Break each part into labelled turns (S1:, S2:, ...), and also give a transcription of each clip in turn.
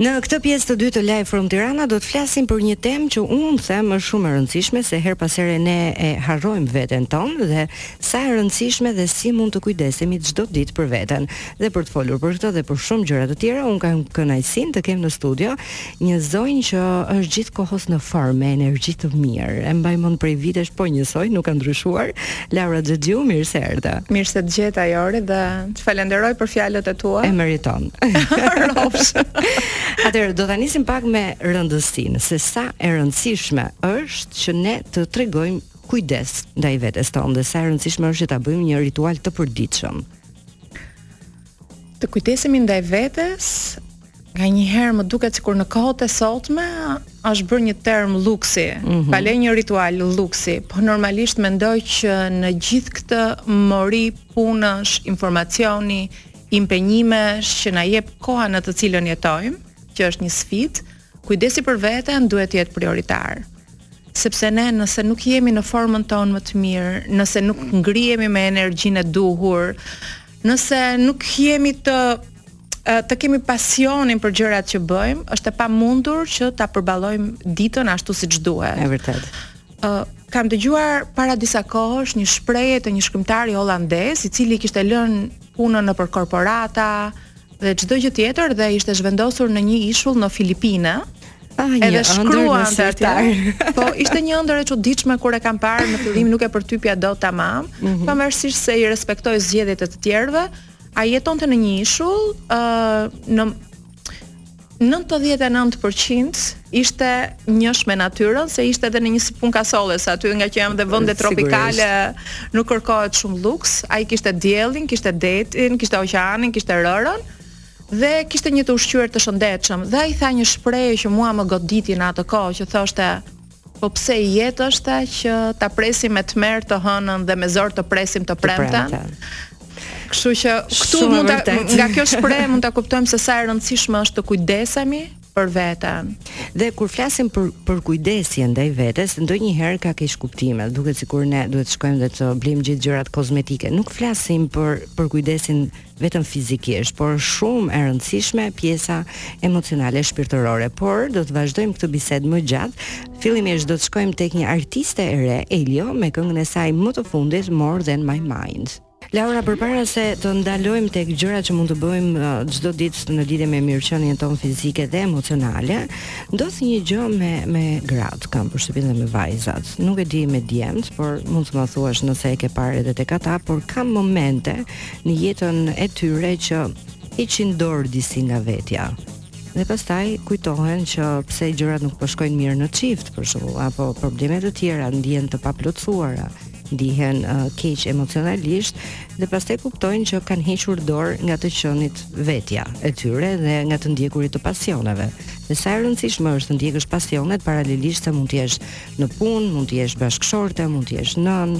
S1: Në këtë pjesë të dytë të Live From Tirana do të flasim për një temë që unë them është shumë e rëndësishme se herë pas here ne e harrojmë veten tonë dhe sa e rëndësishme dhe si mund të kujdesemi çdo ditë për veten. Dhe për të folur për këtë dhe për shumë gjëra të tjera unë kam kënaqësinë të kem në studio një zonjë që është gjithë kohës në formë me energji të mirë. E mbaj mend prej vitesh po njësoj, nuk ka ndryshuar. Laura Xhaxhiu, mirë se erdhe.
S2: Mirë se të gjeta Jori dhe të falenderoj për fjalët e tua.
S1: E meriton. Rofsh. Atëherë do ta nisim pak me rëndësinë se sa e rëndësishme është që ne të tregojmë kujdes ndaj vetes tonë dhe sa e rëndësishme është që ta bëjmë një ritual të përditshëm.
S2: Të kujdesemi ndaj vetes, nganjëherë më duket sikur në kohët e sotme është bërë një term luksi, mm -hmm. pale një ritual luksi, po normalisht mendoj që në gjithë këtë mori punësh, informacioni, impenjimesh që na jep koha në të cilën jetojmë, që është një sfidë, kujdesi për veten duhet të jetë prioritar sepse ne nëse nuk jemi në formën tonë më të mirë, nëse nuk ngrihemi me energjinë e duhur, Nëse nuk jemi të të kemi pasionin për gjërat që bëjmë, është e pamundur që ta përballojmë ditën ashtu siç duhet.
S1: Është vërtet.
S2: Ë uh, kam dëgjuar para disa kohësh një shprehje të një shkrimtari hollandez, i cili kishte lënë punën nëpër korporata, ë dhe çdo gjë tjetër dhe ishte zhvendosur në një ishull në Filipine.
S1: Ah, edhe shkruante.
S2: Po, ishte një ëndërr e çuditshme kur e kam parë në fillim nuk e përtypja dot tamam, mm -hmm. pavarësisht se i respektoj zgjedhjet e të tjerëve, ai jetonte në një ishull, ë uh, në Nëntëdhjetë e nëntë për qind ishte njësh me natyrën, se ishte edhe në një si punë kasolles aty, nga që janë dhe vende tropikale, nuk kërkohet shumë luks. Ai kishte diellin, kishte detin, kishte oqeanin, kishte rërën dhe kishte një të ushqyer të shëndetshëm. Dhe ai tha një shprehje që mua më goditi në atë kohë që thoshte, Po ç'jetë është ajo që ta presim me tmerr të hënën dhe me zor të presim të premten. Kështu që këtu mund ta nga kjo shprehje mund ta kuptojmë se sa e rëndësishme është të kujdesemi për veten.
S1: Dhe kur flasim për për kujdesje ndaj vetes, ndonjëherë ka keqkuptime, duket sikur ne duhet të shkojmë dhe të blejmë gjithë gjërat kozmetike. Nuk flasim për për kujdesin vetëm fizikisht, por shumë e rëndësishme pjesa emocionale shpirtërore. Por do të vazhdojmë këtë bisedë më gjatë. Fillimisht do të shkojmë tek një artiste e re, Elio, me këngën e saj më të fundit More Than My Mind. Laura, përpara se të ndalojmë tek gjërat që mund të bëjmë uh, çdo ditë në lidhje me mirëqenien tonë fizike dhe emocionale, ndodh një gjë me me gratë, kam përshtypjen dhe me vajzat. Nuk e di me djemt, por mund të më thuash nëse e ke parë edhe tek ata, por ka momente në jetën e tyre që heqin dorë disi nga vetja. Dhe pastaj kujtohen që pse gjërat nuk po shkojnë mirë në çift, për shembull, apo probleme të tjera ndihen të paplotësuara, ndihen uh, keq emocionalisht dhe pastaj kuptojnë që kanë hequr dorë nga të qenit vetja e tyre dhe nga të ndjekurit të pasioneve. Dhe sa e rëndësishme është të ndjekësh pasionet paralelisht se mund të jesh në punë, mund të jesh bashkëshorte, mund të jesh nënë,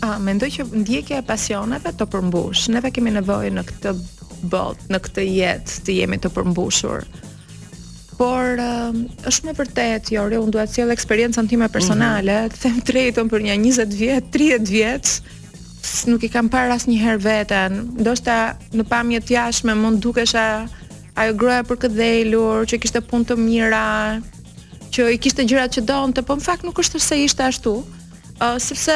S2: A, mendoj që ndjekja e pasioneve të përmbush. Neve kemi nevojë në këtë botë, në këtë jetë të jemi të përmbushur. Por uh, është me vërtet, Jori, unë dua të sjell eksperiencën time mhm. personale, mm -hmm. të them të drejtën për një 20 vjet, 30 vjet, nuk i kam parë asnjëherë veten. Ndoshta në pamje të jashtme mund të dukesha ajo gruaja e përkëdhelur, që kishte punë të mira, që i kishte gjërat që donte, po në fakt nuk është se ishte ashtu. Uh, sepse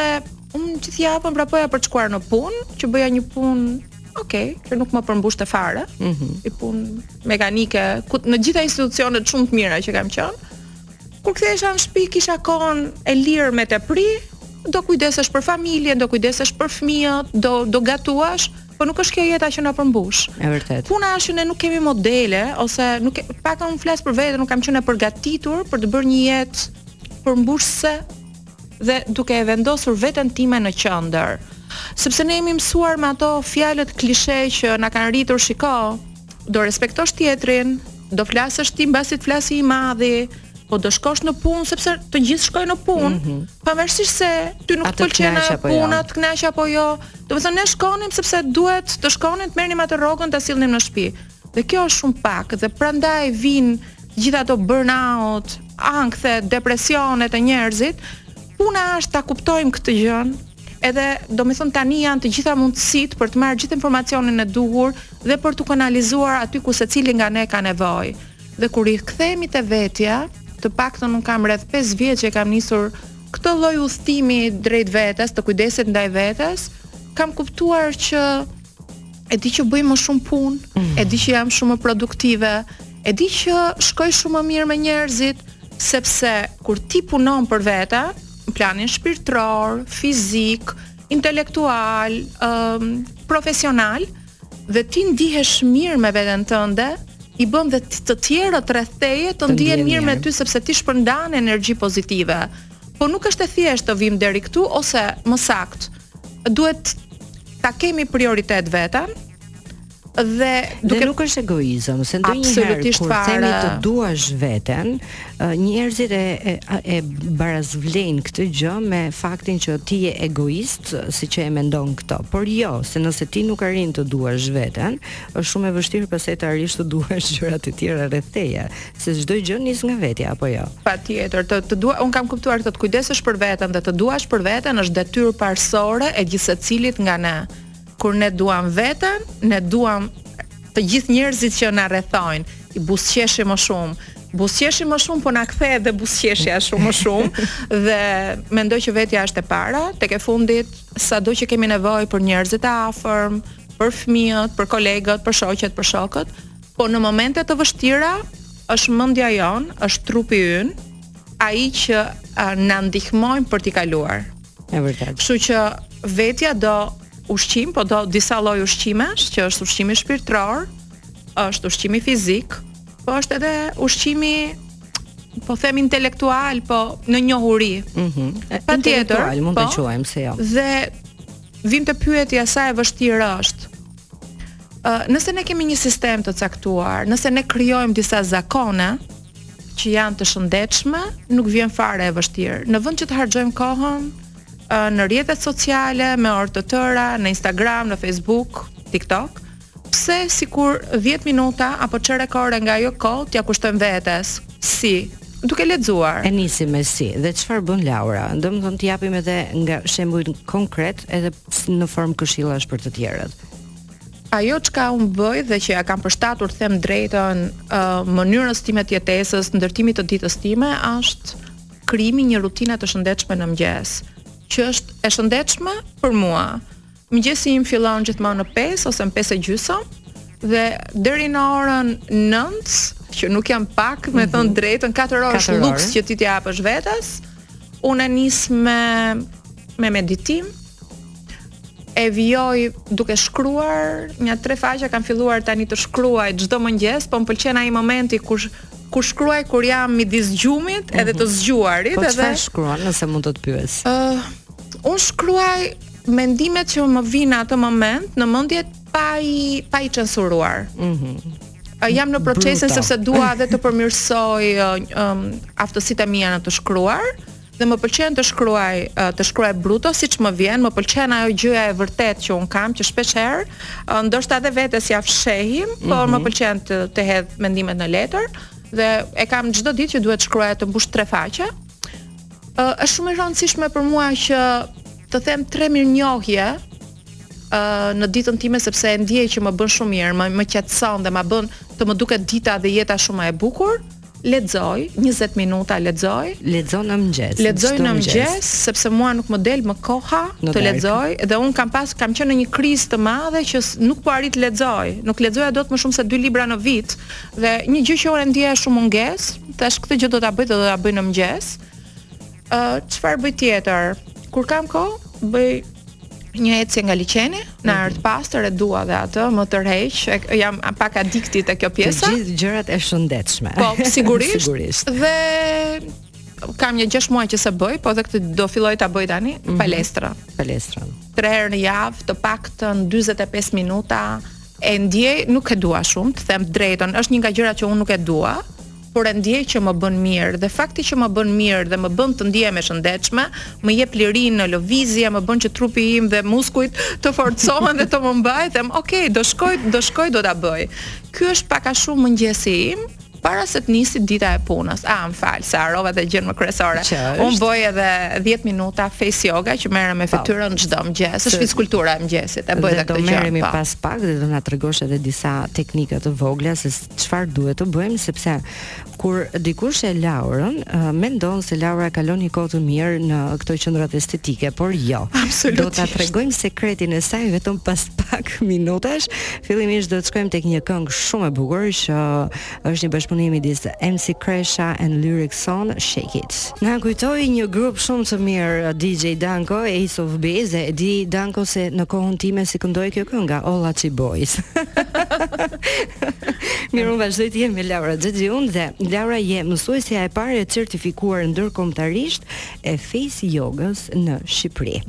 S2: unë gjithë javën vrapoja për të shkuar në punë, që bëja një punë ok, që nuk më përmbushte fare, mm -hmm. një punë mekanike, ku, në të gjitha institucionet shumë të mira që kam qenë, kur kthehesha në shpi, kisha kohën e lirë me tepri, do kujdesesh për familjen, do kujdesesh për fëmijët, do, do gatuash, po nuk është kjo jeta që na përmbush.
S1: E vërtetë.
S2: Puna është që ne nuk kemi modele ose të paktën unë flas për veten, nuk kam qenë e përgatitur për të bërë një jetë përmbushëse dhe duke e vendosur veten time në qendër. Sepse ne jemi mësuar me ato fjalët klishe që na kanë rritur, shiko, do respektosh tjetrin, do flasësh ti mbasi të flasi i madhi, po do shkosh në punë sepse të gjithë shkojnë në punë, mm -hmm. pavarësisht se ty nuk të pëlqen ajo puna, a të kënaq apo jo. Domethënë ne shkonim sepse duhet të shkonim të merrnim atë rrogën ta sillnim në shtëpi. Dhe kjo është shumë pak dhe prandaj vijnë të gjitha ato burnout, ankthe, depresione te njerëzit. Puna është ta kuptojmë këtë gjënë. Edhe, domethënë tani janë të gjitha mundësitë për të marrë gjithë informacionin e duhur dhe për t'u kanalizuar aty ku secili nga ne ka nevojë. Dhe kur rikthehemi te vetja, të paktën unë kam rreth 5 vjet që kam nisur këtë lloj udhëtimi drejt vetes, të kujdesit ndaj vetes, kam kuptuar që e di që bëj më shumë punë, mm. e di që jam shumë më produktive, e di që shkoj shumë më mirë me njerëzit, sepse kur ti punon për vete, në planin shpirtëror, fizik, intelektual, um, profesional dhe ti ndihesh mirë me veten tënde, i bën dhe të tjerët rreth teje të ndihen mirë me ty sepse ti shpërndan energji pozitive. Po nuk është e thjeshtë të vijmë deri këtu ose më saktë, duhet ta kemi prioritet veten
S1: dhe duke dhe nuk është egoizëm, se ndonjëherë kur themi të duash veten, njerëzit e e, e barazvlejnë këtë gjë me faktin që ti je egoist, siç e mendon këto. Por jo, se nëse ti nuk arrin të duash veten, është shumë e vështirë pastaj të arrish të duash gjërat e tjera rreth teje. Se çdo gjë nis nga vetja apo jo.
S2: Patjetër, të të duash, un kam kuptuar këtë të kujdesesh për veten dhe të duash për veten është detyrë parësore e gjithsecilit nga ne. Kur ne duam veten, ne duam të gjithë njerëzit që na rrethojnë, i buzëqeshim më shumë, buzëqeshim më shumë, po na kthehet edhe buzëqeshja shumë më shumë dhe mendoj që vetja është e para, tek e fundit, sado që kemi nevojë për njerëzit e afërm, për fëmijët, për kolegët, për shoqet, për shokët, Po në momente të vështira është mendja jon, është trupi ynë, ai që na ndihmojnë për t'i kaluar.
S1: E vërtetë.
S2: Kështu që vetja do ushqim, po do disa lloj ushqimesh, që është ushqimi shpirtëror, është ushqimi fizik, po është edhe ushqimi po them intelektual, po në njohuri.
S1: Mhm. Mm intelektual, mund ta po, quajmë se jo.
S2: Dhe vijmë te pyetja sa e vështirë është nëse ne kemi një sistem të caktuar, nëse ne krijojmë disa zakone që janë të shëndetshme, nuk vjen fare e vështirë. Në vend që të harxhojmë kohën në rrjetet sociale me orë të tëra, në Instagram, në Facebook, TikTok, pse sikur 10 minuta apo çerek ore nga ajo kohë t'ia kushtojmë vetes? Si? duke lexuar.
S1: E nisim me si dhe çfarë bën Laura? Domethënë t'i japim edhe nja shembull konkret edhe në formë këshillash për të tjerët.
S2: Ajo çka un bëj dhe që ja kam përshtatur them të drejtën uh, mënyrës time të jetesës, ndërtimit të ditës time është krijimi i një rutine të shëndetshme në mëngjes, që është e shëndetshme për mua. Mëngjesi im fillon gjithmonë në 5 ose në 5 e gjysëm dhe deri në orën 9, që nuk janë pak, me thënë mhm. të drejtën 4 orë luks që ti t'i japësh vetes, Unë e nis me me meditim, e vijoj duke shkruar, nja tre faqe kam filluar tani të shkruaj çdo mëngjes, po më pëlqen ai momenti kur kur shkruaj kur jam midis gjumit edhe të mhm. zgjuarit
S1: po edhe. Po çfarë shkruan nëse mund të të pyes?
S2: Ëh, uh, un shkruaj mendimet që më vijnë në atë moment në mendje pa i pa i censuruar. Ëh. Mm jam në procesin sepse dua edhe të përmirësoj um, aftësitë e mia në të shkruar dhe më pëlqen të shkruaj të shkruaj bruto siç më vjen, më pëlqen ajo gjëja e vërtetë që un kam që shpesh herë ndoshta edhe vetes ja fshehim, mm -hmm. por më mhm. pëlqen të, të hedh mendimet në letër dhe e kam çdo ditë që duhet të shkruaj të mbush tre faqe. Është shumë e rëndësishme për mua që të them tre mirënjohje në ditën time sepse e ndjej që më bën shumë mirë, më më qetëson dhe më bën të më duket dita dhe jeta shumë më e bukur, lexoj 20 minuta lexoj.
S1: Lexon në mëngjes.
S2: Lexoj në mëngjes sepse mua nuk më del më koha të lexoj dhe un kam pas kam qenë në një krizë të madhe që nuk po arrij të lexoj. Nuk lexoja dot më shumë se dy libra në vit dhe një gjë që un e ndjeja shumë mungesë, thash këtë gjë do ta bëj dhe do ta bëj në mëngjes. Ë, çfarë bëj tjetër? Kur kam kohë, bëj një ecje nga liqeni në ajër të pastër e dua dhe atë më tërheq e, jam pak adikti te kjo pjesa
S1: të gjithë gjërat e shëndetshme
S2: po sigurisht, sigurisht. dhe kam një 6 muaj që se bëj po dhe këtë do filloj ta bëj tani mm -hmm. palestrën
S1: palestra
S2: tre herë në javë të paktën 45 minuta e ndjej nuk e dua shumë të them të drejtën është një nga gjërat që unë nuk e dua por e ndjej që më bën mirë dhe fakti që më bën mirë dhe më bën të ndjehem e shëndetshme, më jep liri në lëvizje, më bën që trupi im dhe muskujt të forcohen dhe të më mbajnë, them, ok, do shkoj, do shkoj, do ta bëj. Ky është pak a shumë mëngjesi im, para se të nisi dita e punës. A, më fal, se harrova dhe gjën më kryesore. Un bëj edhe 10 minuta face yoga që merrem me po. fytyrën çdo mëngjes. Është fizkultura e mëngjesit, e bëj edhe këtë gjë.
S1: Do merremi
S2: po.
S1: pas pak dhe do na tregosh edhe disa teknika të vogla se çfarë duhet të bëjmë sepse kur dikush sheh Laurën uh, mendon se Laura kalon një kohë të mirë në këto qendrat estetike, por jo.
S2: Absolutisht.
S1: Do ta tregojmë sekretin e saj vetëm pas pak minutash. Fillimisht do të shkojmë tek një këngë shumë e bukur që është një bashkëpunim midis MC Kresha and Lyric Son Shake It. Na kujtoi një grup shumë të mirë DJ Danko Ace of Base e di Danko se në kohën time si këndoi kjo kënga All That She Wants. Mirë, unë vazhdoj të jem me Laura Xhaxhiun dhe Laura je mësuesja e parë e certifikuar ndërkombëtarisht e Face Yogas në Shqipëri.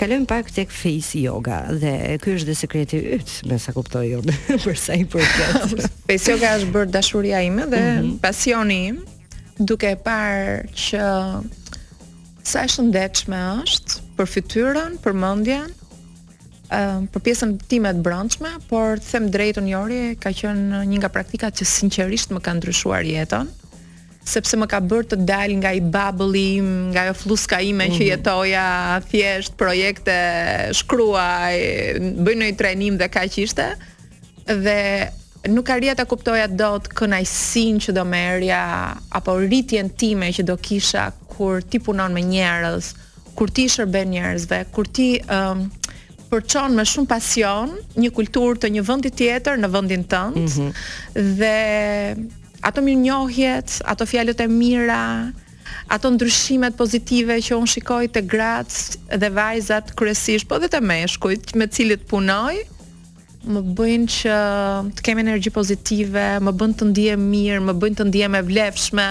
S1: Kalojmë pak tek Face Yoga dhe ky është dhe sekreti yt, me sa kuptoj unë, për sa i përket.
S2: Face Yoga është bërë dashuria ime dhe
S1: mm -hmm.
S2: pasioni im, duke e parë që sa e shëndetshme është për fytyrën, për mendjen, Ëm për pjesën time të brendshme, por të them drejtën Jori ka qenë një nga praktikat që sinqerisht më ka ndryshuar jetën sepse më ka bërë të dal nga i bubble im, nga ajo flluska ime mm -hmm. që mhm. jetoja thjesht projekte, shkruaj, bëj ndonjë trajnim dhe kaq ishte. dhe nuk arrija ta kuptoja dot kënaqësinë që do merrja apo rritjen time që do kisha kur ti punon me njerëz, kur ti shërben njerëzve, kur ti um, përçon me shumë pasion një kulturë të një vendi tjetër në vendin tënd mm -hmm. dhe ato mirënjohjet, ato fjalët e mira, ato ndryshimet pozitive që un shikoj te gratë dhe vajzat kryesisht, po dhe te meshkujt me të cilët punoj, më bëjnë që të kem energji pozitive, më bën të ndihem mirë, më bëjnë të ndihem e vlefshme.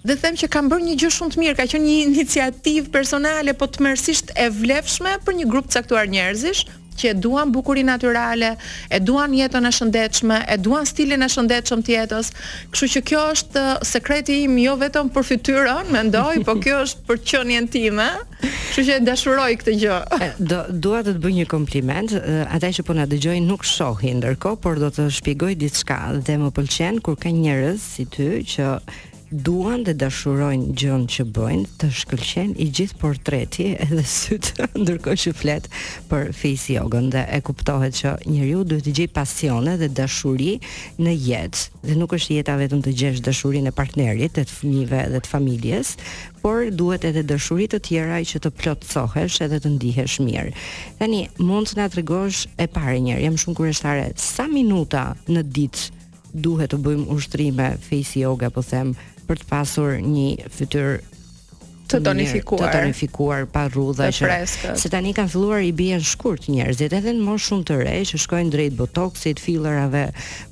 S2: Dhe them që kam bërë një gjë shumë të mirë, ka qenë një iniciativë personale, po tmerrësisht e vlefshme për një grup caktuar njerëzish që e duan bukurinë natyrale, e duan jetën e shëndetshme, e duan stilin e shëndetshëm të jetës. Kështu që kjo është uh, sekreti im jo vetëm për fytyrën, mendoj, po kjo është për qenien time. Kështu që e dashuroj këtë gjë.
S1: Do dua të të bëj një kompliment. Ata që po na dëgjojnë nuk shohin ndërkohë, por do të shpjegoj diçka dhe më pëlqen kur ka njerëz si ty që duan dhe dashurojnë gjën që bëjnë, të shkëlqen i gjithë portreti edhe syt ndërkohë që flet për face yogën dhe e kuptohet që njeriu duhet të gjej pasione dhe dashuri në jetë. Dhe nuk është jeta vetëm të gjesh dashurinë e partnerit, të fëmijëve dhe të familjes, por duhet edhe dashuri të tjera që të plotësohesh edhe të ndihesh mirë. Tani mund të na tregosh e para një herë, jam shumë kurioztare, sa minuta në ditë duhet të bëjmë ushtrime face yoga, po them, për të pasur një fytyrë
S2: të tonifikuar,
S1: të tonifikuar pa rrudha
S2: që
S1: se tani kanë filluar i bien shkurt njerëzit edhe në moshë shumë të re që shkojnë drejt botoksit, fillerave,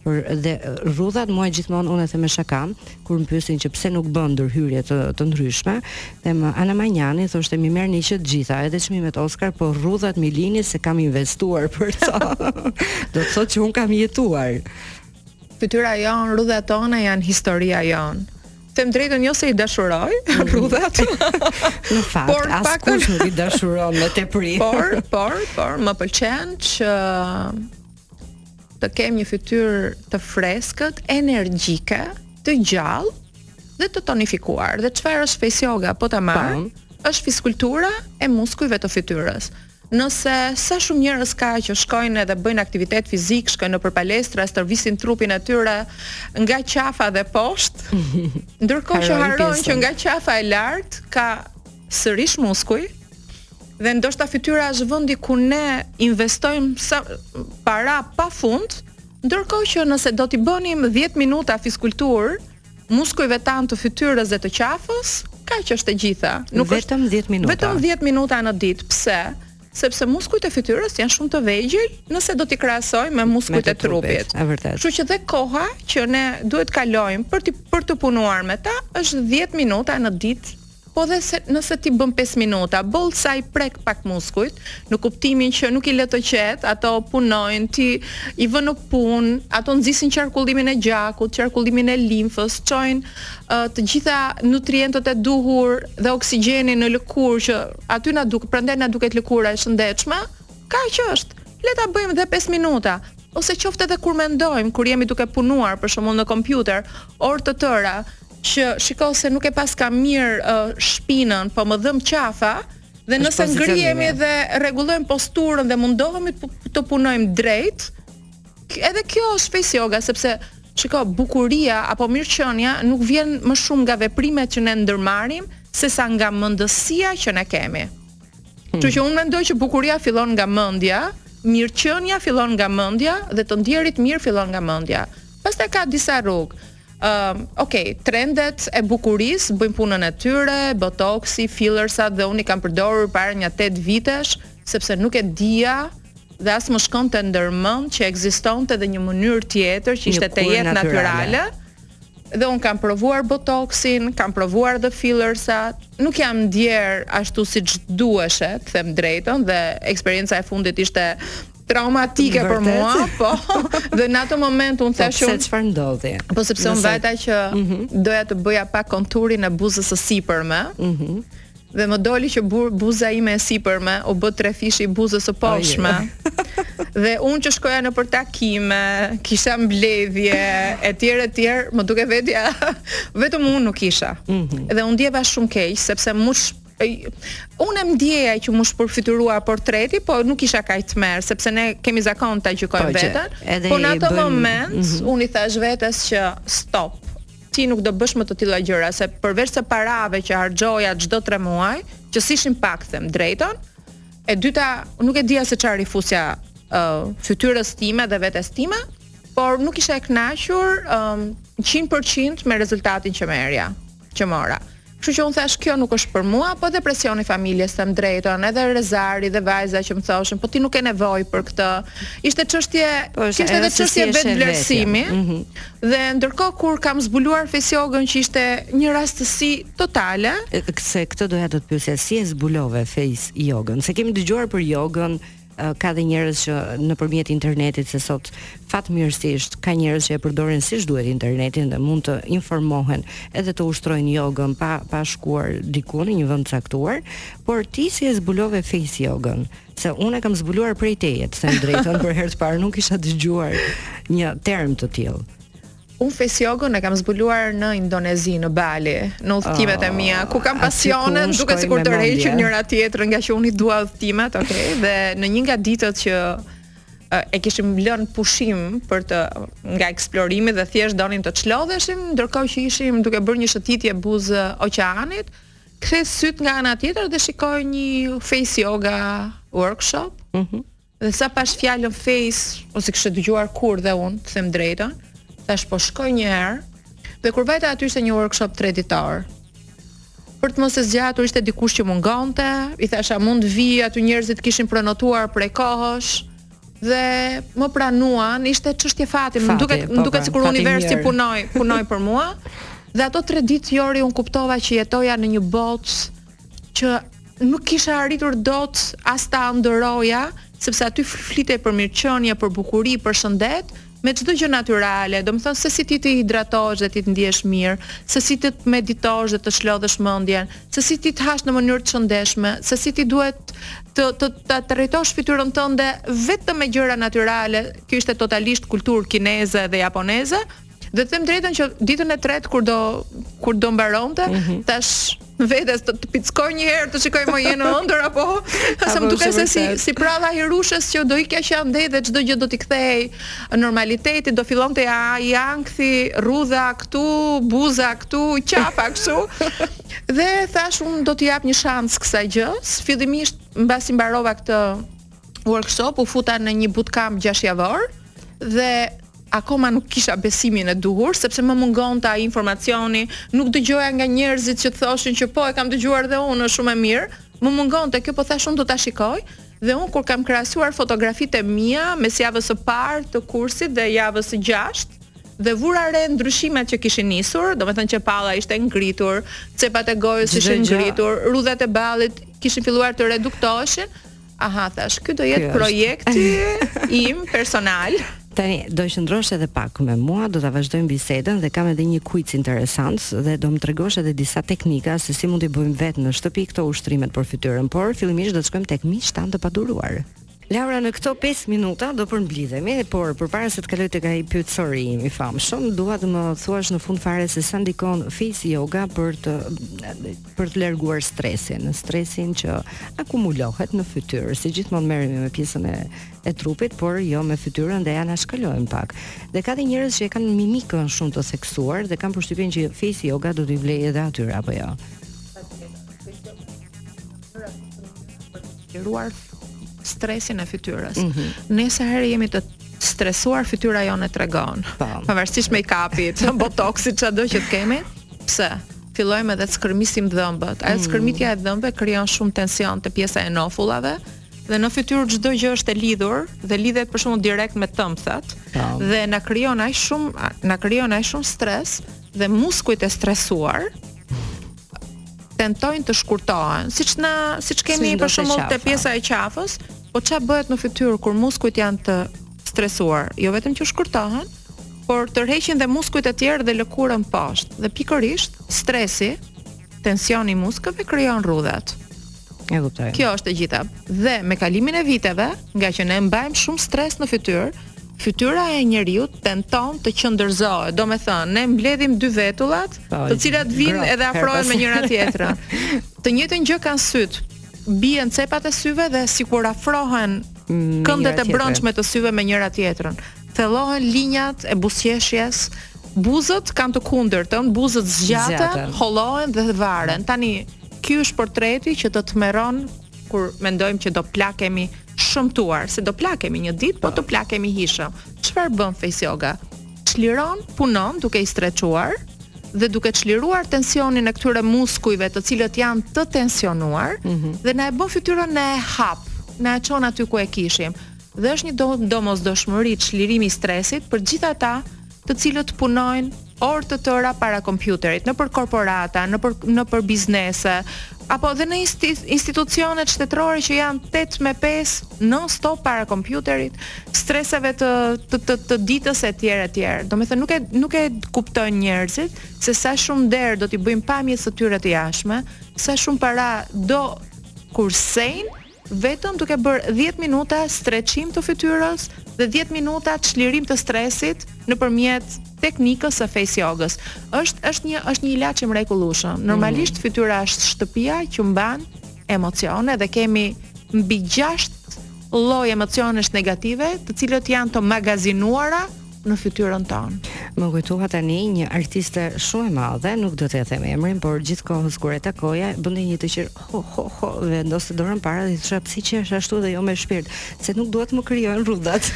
S1: por dhe rrudhat mua gjithmonë unë them me shaka, Kur më pyesin që pse nuk bën ndërhyrje të të ndryshme, them Ana Manjani thoshte m'i merrni që të gjitha, edhe çmimet Oscar, po rrudhat m'i lini se kam investuar për to. Do të thotë që un kam jetuar.
S2: Fytyra jon, rrudhat tona janë historia jon. Them drejtën jo se i dashuroj mm. rrudhat.
S1: Në fakt,
S2: por,
S1: askush nuk i dashuron me tepri.
S2: por, por, por, më pëlqen që të kem një fytyrë të freskët, energjike, të gjallë dhe të tonifikuar. Dhe çfarë është face yoga po ta marr?
S1: Po.
S2: Është fiskultura e muskujve të fytyrës. Nëse sa shumë njerëz ka që shkojnë edhe bëjnë aktivitet fizik, shkojnë nëpër palestra, stërvisin trupin e tyre nga qafa dhe poshtë, ndërkohë që
S1: harrojnë
S2: që nga qafa e lart ka sërish muskuj, dhe ndoshta fytyra është vendi ku ne investojmë sa para pafund, ndërkohë që nëse do t'i bënim 10 minuta fiskulturë muskujve tanë të fytyrës dhe të qafës, kaq është e gjitha.
S1: Nuk vetëm 10 minuta.
S2: Vetëm 10 minuta në ditë. Pse? sepse muskujt e fytyrës janë shumë të vegjël nëse do t'i krahasojmë me muskujt e trupit.
S1: Është vërtet.
S2: Kështu që dhe koha që ne duhet të kalojmë për të për të punuar me ta është 10 minuta në ditë Po dhe nëse t'i bën 5 minuta, boll sa i prek pak muskujt, në kuptimin që nuk i lë të qetë, ato punojnë, ti i vë në punë, ato nxisin qarkullimin e gjakut, qarkullimin e limfës, çojnë uh, të gjitha nutrientët e duhur dhe oksigjenin në lëkurë që aty na duk, prandaj na duket lëkura e shëndetshme. Kaq është. Le ta bëjmë dhe 5 minuta ose qoftë edhe kur mendojmë, kur jemi duke punuar për shembull në kompjuter, orë të tëra, që shiko se nuk e paskam mirë uh, shpinën, po më dhemb qafa, dhe nëse ngrihemi dhe rregullojmë posturën dhe mundohemi të punojmë drejt, edhe kjo është face yoga sepse shiko bukuria apo mirëqenia nuk vjen më shumë nga veprimet që ne ndërmarrim sesa nga mendësia që ne kemi. Hmm. Kështu që unë mendoj që bukuria fillon nga mendja, mirëqenia fillon nga mendja dhe të ndierit mirë fillon nga mendja. Pastaj ka disa rrugë. uh, ok, trendet e bukurisë bëjnë punën e tyre, botoxi, fillersat dhe unë i kam përdorur para nja 8 vitesh, sepse nuk e dija dhe as më shkonte ndër mend që ekzistonte dhe një mënyrë tjetër që ishte të jetë natyrale. Dhe unë kam provuar botoxin, kam provuar dhe fillersat, nuk jam ndier ashtu siç duheshe, të them të drejtën, dhe eksperienca e fundit ishte traumatike për mua, po. Dhe në atë moment unë
S1: po, thashë se çfarë ndodhi.
S2: Po sepse unë vajta që mhm. doja të bëja pak konturin e buzës së sipërme. Mhm. Dhe më doli që buza ime e sipërme u bë trefishi i buzës së poshtme. dhe unë që shkoja nëpër takime, kisha mbledhje etj etj, më dukej vetja vetëm unë nuk isha. Mhm. Dhe u ndjeva shumë keq sepse më Unë e ndieja që m'u shpërfytyrua portreti, po nuk isha kaq tmerr, sepse ne kemi zakon ta gjykojmë po, veten. Po në atë moment mm -hmm. unë i thashë vetes që stop. Ti nuk do bësh më të tilla gjëra se përveçse parave që harxhoja çdo 3 muaj, që s'ishin pak them drejtën. E dyta, nuk e dija se çfarë i fusja uh, fytyrës time dhe vetes time, por nuk isha e kënaqur um, 100% me rezultatin që merrja, që mora. Kështu që unë thash kjo nuk është për mua, po edhe presioni i familjes të them të drejtën, edhe Rezarti dhe vajza që më thoshin, po ti nuk ke nevojë për këtë. Ishte çështje, po ishte edhe çështje vetëvlerësimi. Mhm. Dhe ndërkohë kur kam zbuluar Face Yogën që ishte një rastësi totale,
S1: se këtë doja të të pyesja si e zbulove Face Yogën, se kemi dëgjuar për yogën, ka dhe njerëz që nëpërmjet internetit se sot fatmirësisht ka njerëz që e përdorin siç duhet internetin dhe mund të informohen edhe të ushtrojnë jogën pa pa shkuar diku në një vend të caktuar, por ti si e zbulove face jogën? Se unë e kam zbuluar prej teje, të them të drejtën, për herë të parë nuk kisha dëgjuar një term të tillë.
S2: Unë Face Yoga-n e kam zbuluar në Indonezi, në Bali, në udhëtimet e mia, ku kam ah, pasionet, duket sikur tërheqin njëra tjetrën, ngaqë unë i dua udhëtimet, okay? Dhe në një nga ditët që e kishim lënë pushim për të nga eksplorimi dhe thjesht donim të çlodheshim, ndërkohë që ishim duke bërë një shëtitje buzë oqeanit, kthej sytë nga ana tjetër dhe shikoj një face yoga workshop. Mhm. Mm Dhe sa pash fjalën face, unë s'e kisha dëgjuar kurrë dhe unë, të them të drejtën, thash po shkoj një herë. Dhe kur vajta aty ishte një workshop 3 ditor. Për të mos e zgjatur ishte dikush që mungonte, i thash a mund të vi, aty njerëzit kishin prenotuar prej kohësh dhe më pranuan, ishte çështje fati, më duket më po, duket pra, sikur universi punoi, punoi për mua. Dhe ato 3 ditë Jori unë kuptova që jetoja në një botë që nuk kisha arritur dot as ta ëndërroja, sepse aty flitej për mirëqenie, për bukuri, për shëndet, me çdo gjë natyrale, domethënë se si ti të hidratohesh dhe ti të ndihesh mirë, se si ti të meditosh dhe të shlodhësh mendjen, se si ti të hash në mënyrë të shëndetshme, se si ti duhet të të të trajtosh fytyrën tënde vetëm me gjëra natyrale, kjo ishte totalisht kulturë kineze dhe japoneze, Dhe të them të drejtën që ditën e tretë kur do kur do mbaronte, mm -hmm. thash vetes të, të pickoj një herë të shikoj në je në ëndërr apo se më duket se si si përralla e Hirushës që do ikja që andej dhe çdo gjë do t'i kthehej normalitetit, do fillonte ai ankthi, rrudha këtu, buza këtu, qafa kështu. dhe thash unë do t'i jap një shans kësaj gjë. Fillimisht mbasi mbarova këtë workshop u futa në një bootcamp 6 javor dhe akoma nuk kisha besimin e duhur sepse më mungonte ai informacioni, nuk dëgjoja nga njerëzit që të thoshin që po e kam dëgjuar dhe unë është shumë e mirë, më mungonte kjo po thash unë do ta shikoj dhe unë kur kam krahasuar fotografitë e mia mes javës së parë të kursit dhe javës së gjashtë dhe vura re ndryshimet që kishin nisur, domethënë që palla ishte ngritur, cepat e gojës ishin ngritur, rrudhat e ballit kishin filluar të reduktoheshin, Aha, thash, ky do jetë projekti im personal.
S1: Tani do qëndrosh edhe pak me mua, do ta vazhdojmë bisedën dhe kam edhe një quiz interesant dhe do më tregosh edhe disa teknika se si mund t'i bëjmë vetë në shtëpi këto ushtrimet për fytyrën, por fillimisht do të shkojmë tek miqtë tanë të paduruar. Laura në këto 5 minuta do përmbledhim, por përpara se të kaloj tek ai pyetësori im i famshëm, dua të më thuash në fund fare se sa ndikon face yoga për të për të larguar stresin, stresin që akumulohet në fytyrë, se gjithmonë merremi me pjesën e e trupit, por jo me fytyrën dhe ia anashkalojmë pak. Dhe ka dhe njerëz që e kanë mimikën shumë të theksuar dhe kam përshtypjen që face yoga do t'i vlejë edhe atyre apo jo.
S2: Çliruar stresin e fytyrës. Mm -hmm. Ne sa herë jemi të stresuar fytyra jonë e tregon. Po. Pavarësisht make-upit, botoxit, çfarëdo që të kemi, pse? fillojmë edhe të skërmisim dhëmbët. Ajo mm. skërmitja e dhëmbëve krijon shumë tension te pjesa e nofullave dhe në fytyrë çdo gjë është e lidhur dhe lidhet për shembull direkt me tëmthat dhe na krijon aq shumë na krijon aq shumë stres dhe muskujt e stresuar tentojnë të shkurtohen, siç na siç kemi për shembull te pjesa e qafës, Po ça bëhet në fytyrë kur muskujt janë të stresuar? Jo vetëm që shkurtohen, por tërheqin dhe muskujt e tjerë dhe lëkurën poshtë. Dhe pikërisht stresi, tensioni i muskujve krijon rrudhat.
S1: E kuptoj.
S2: Kjo është e gjitha. Dhe me kalimin e viteve, nga që ne mbajmë shumë stres në fytyrë, fytyra e njeriut tenton të qendërzohet. Domethënë, ne mbledhim dy vetullat, po, të cilat vijnë edhe afrohen me njëra tjetrën. Të njëjtën gjë kanë sytë, bien cepat e syve dhe sikur afrohen këndet e brendshme të syve me njëra tjetrën. Thellohen linjat e buzëqeshjes, buzët kanë të kundërtën, buzët zgjaten, hollohen dhe varen. Tani, ky është portreti që të tmerron kur mendojmë që do plakemi shëmtuar, se do plakemi një ditë, po të po. plakemi hijshëm. Çfarë bën face yoga? Çliron, punon duke i streçuar dhe duke çliruar tensionin e këtyre muskujve të cilët janë të tensionuar mm -hmm. dhe na e bën fytyrën na e hap, na e çon aty ku e kishim. Dhe është një domosdoshmëri çlirimi i stresit për gjithë ata të cilët punojnë orë të tëra para kompjuterit, nëpër korporata, nëpër nëpër biznese, apo dhe në institucionet shtetërore që janë tetë me pesë non stop para kompjuterit, streseve të të të, të ditës etj etj. Domethënë nuk e nuk e kuptojnë njerëzit se sa shumë nder do t'i bëjnë pamjes së tyre të jashtme, sa shumë para do kursejnë Vetëm duke bërë dhjetë minuta streçim të fytyrës dhe dhjetë minuta çlirim të stresit nëpërmjet teknikës së face jogës. Është është një është një ilaç i mrekullueshëm. Mhm. Normalisht fytyra është shtëpia që mban emocione dhe kemi mbi gjashtë lloj emocionesh negative, të cilat janë të magazinuara në fytyrën tonë.
S1: Më kujtua tani një artiste shumë e madhe, nuk do t'ia them emrin, por gjithë kohës kur e takoja, bënte një të qeshur ho ho ho vendoste dorën para dhe i thosha pse qesh ashtu dhe jo me shpirt, se nuk dua të më krijohen rrudhat.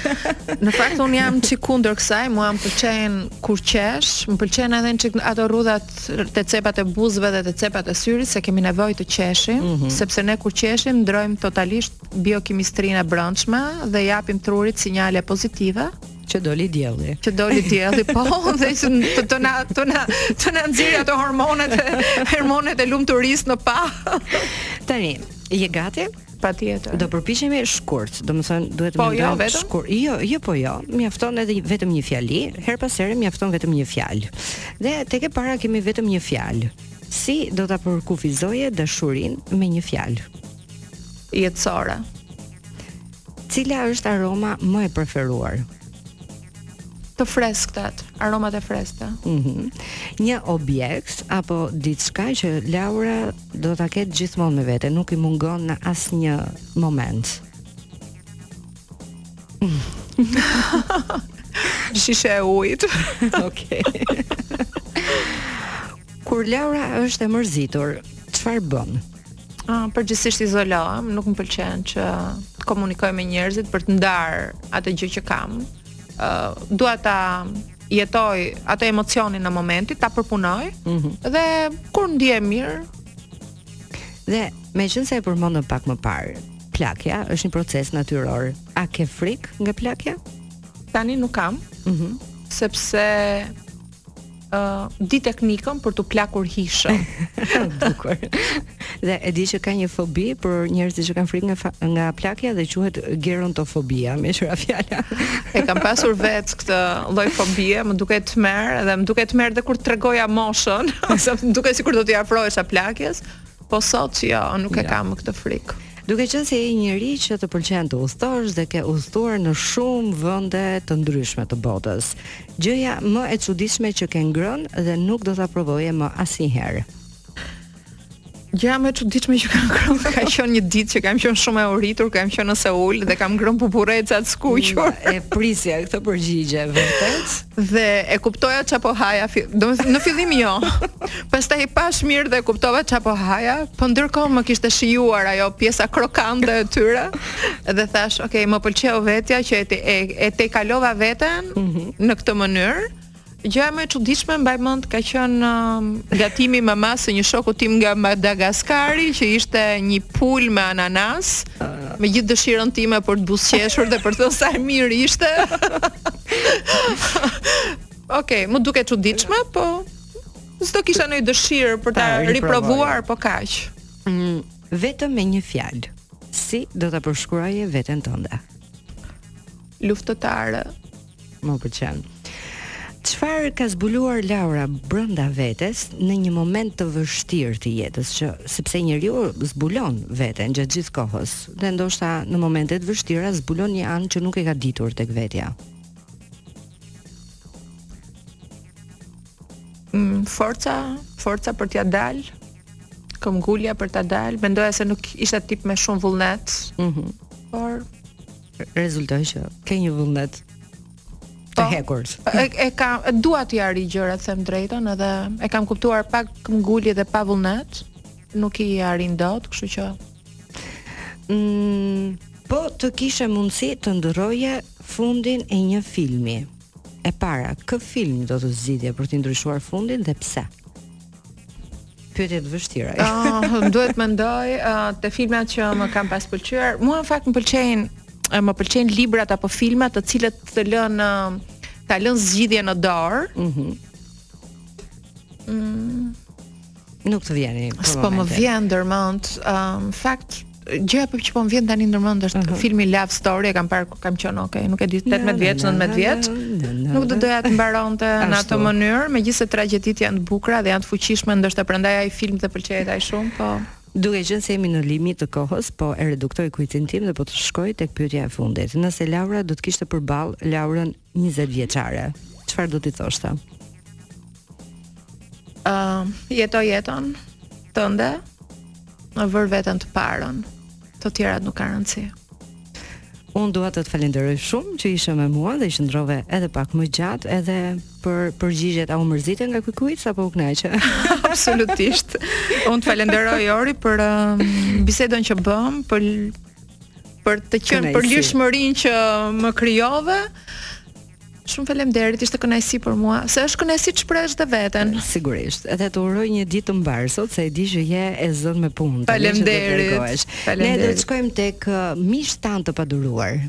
S2: në fakt un jam çik kundër kësaj, mua më pëlqen kur qesh, më pëlqen edhe çik ato rrudhat te cepat e buzëve dhe te cepat e syrit, se kemi nevojë të qeshim, mm -hmm. sepse ne kur qeshim ndrojmë totalisht biokimistrinë e brendshme dhe i japim trurit sinjale pozitive.
S1: që doli dielli.
S2: Që doli dielli, po, dhe që të të na të na të na nxjerr ato hormonet hormonet e lumturisë në pa.
S1: Tani, je gati?
S2: Patjetër.
S1: Do përpiqemi shkurt, domethënë duhet të
S2: po, jo, mendojmë jo,
S1: shkurt. Jo, jo po jo, mjafton edhe vetëm një fjali, her pas here mjafton vetëm një fjalë. Dhe tek e para kemi vetëm një fjalë. Si do ta përkufizoje dashurinë me një fjalë?
S2: Jetësore.
S1: Cila është aroma më e preferuar?
S2: Të fresktat, aromat e freskëta.
S1: Mhm. Mm një objekt apo diçka që Laura do ta ketë gjithmonë me vete, nuk i mungon në asnjë moment.
S2: Shishe e ujit.
S1: Okej. Kur Laura është e mërzitur, çfarë bën?
S2: Uh, përgjithsisht izolohem, nuk më pëlqen që të komunikoj me njerëzit për të ndarë atë gjë që kam. Uh, dua ta jetoj atë emocionin e momentit, ta përpunoj mm -hmm. dhe kur ndihem mirë.
S1: Dhe me qënë se e përmendëm pak më parë, plakja është një proces natyror. A ke frikë nga plakja?
S2: Tani nuk kam, mm -hmm. sepse di teknikën për t'u plakur hijshëm.
S1: Bukur. dhe e di që ka një fobi për njerëzit që kanë frikë nga nga plakja dhe quhet gerontofobia, më duket fjala.
S2: e kam pasur vetë këtë lloj fobie, më dukej tmerr dhe më dukej tmerr edhe kur tregoja moshën, ose më dukej sikur do t'i afrohesha plakjes, po sot jo, nuk e jo. kam këtë frikë.
S1: Duke qenë se je njeri që të pëlqen të udhëtosh dhe ke udhëtuar në shumë vende të ndryshme të botës, Gjëja më e çuditshme që ke ngrënë dhe nuk do ta provoje më asnjëherë.
S2: Gjëja më e çuditshme që kam ngrënë ka qenë një ditë që kam qenë shumë e uritur, kam qenë në Seul dhe kam ngrënë buburreca të skuqur.
S1: E prisja këtë përgjigje, vërtet?
S2: Dhe e kuptoja çfarë po haja, domethënë në fillim jo. Pastaj i pashë mirë dhe kuptova çfarë po haja, po ndërkohë më kishte shijuar ajo pjesa krokante e tyre. dhe thashë, ok, më pëlqeu vetja që e te, e, e tejkalova veten mm -hmm. në këtë mënyrë. Gjëja më e çuditshme mbaj mend ka qenë um, gatimi i mamasë së një shoku tim nga Madagaskari që ishte një pulë me ananas, uh. me gjithë dëshirën time për të buzëqeshur dhe për të thënë sa e mirë ishte. ok, më duket e çuditshme, po s'do kisha ndonjë dëshirë për ta riprovuar, po kaq.
S1: Mm, vetëm me një fjalë. Si do ta përshkruaje veten tënde?
S2: Luftëtare.
S1: Më pëlqen. Çfarë ka zbuluar Laura brenda vetes në një moment të vështirë të jetës që sepse njeriu zbulon veten gjatë gjithë kohës dhe ndoshta në momente të vështira zbulon një anë që nuk e ka ditur tek vetja.
S2: Mm, forca, forca për t'ia dalë Këmbëngulja për t'ia dalë, mendoja se nuk ishe tip me shumë vullnet. Mhm. Mm por
S1: rezultoi që ke një vullnet të po, hekurt.
S2: E, e kam e dua t'i arrij gjërat them të drejtën edhe e kam kuptuar pa këmbëngulje dhe pa vullnet, nuk i arrin dot, kështu që
S1: mm, po të kishe mundësi të ndërroje fundin e një filmi. E para, kë film do të zgjidhje për t'i ndryshuar fundin dhe pse? Pyetje të vështira.
S2: Ah, duhet të mendoj uh, te filmat që më kanë pas pëlqyer. Mua në fakt më pëlqejnë uh, më pëlqejnë librat apo filmat të cilët të lënë uh, ta lënë zgjidhjen në dorë. Mhm.
S1: Mm Nuk të vjen për momentin.
S2: Po më vjen ndërmend, um, fakt gjëja po që po më vjen tani ndërmend është uh mhm. -huh. filmi Love Story, e kam parë kur kam qenë okay, nuk e di 18 vjeç, 19 vjeç. Nuk do doja të mbaronte në atë mënyrë, megjithëse tragjeditë janë të bukura dhe janë të fuqishme, ndoshta prandaj ai film të pëlqen aq shumë, po.
S1: Duke qenë se jemi në limit të kohës, po e reduktoj kuicin tim dhe po të shkoj tek pyetja e fundit. Nëse Laura do të kishte përballë Laurën 20 vjeçare, çfarë do t'i thoshte?
S2: Ëm, uh, jeto jetën tënde, vër veten të parën. Të tjerat nuk kanë rëndësi.
S1: Unë dua të të falenderoj shumë që ishe me mua dhe qëndrove edhe pak më gjatë edhe për përgjigjet a u mërzite nga ky quiz apo u kënaqe?
S2: Absolutisht. Unë të falenderoj Ori për um, bisedën që bëmë, për për të qenë për lirshmërinë që më krijove. Shumë faleminderit, ishte kënaqësi për mua. Se është kënaqësi të shprehësh dhe veten.
S1: Sigurisht. Edhe të uroj një ditë të mbarë sot, se e di që je e zënë me punë.
S2: Faleminderit.
S1: Ne do të shkojmë tek uh, miqtë tanë të paduruar.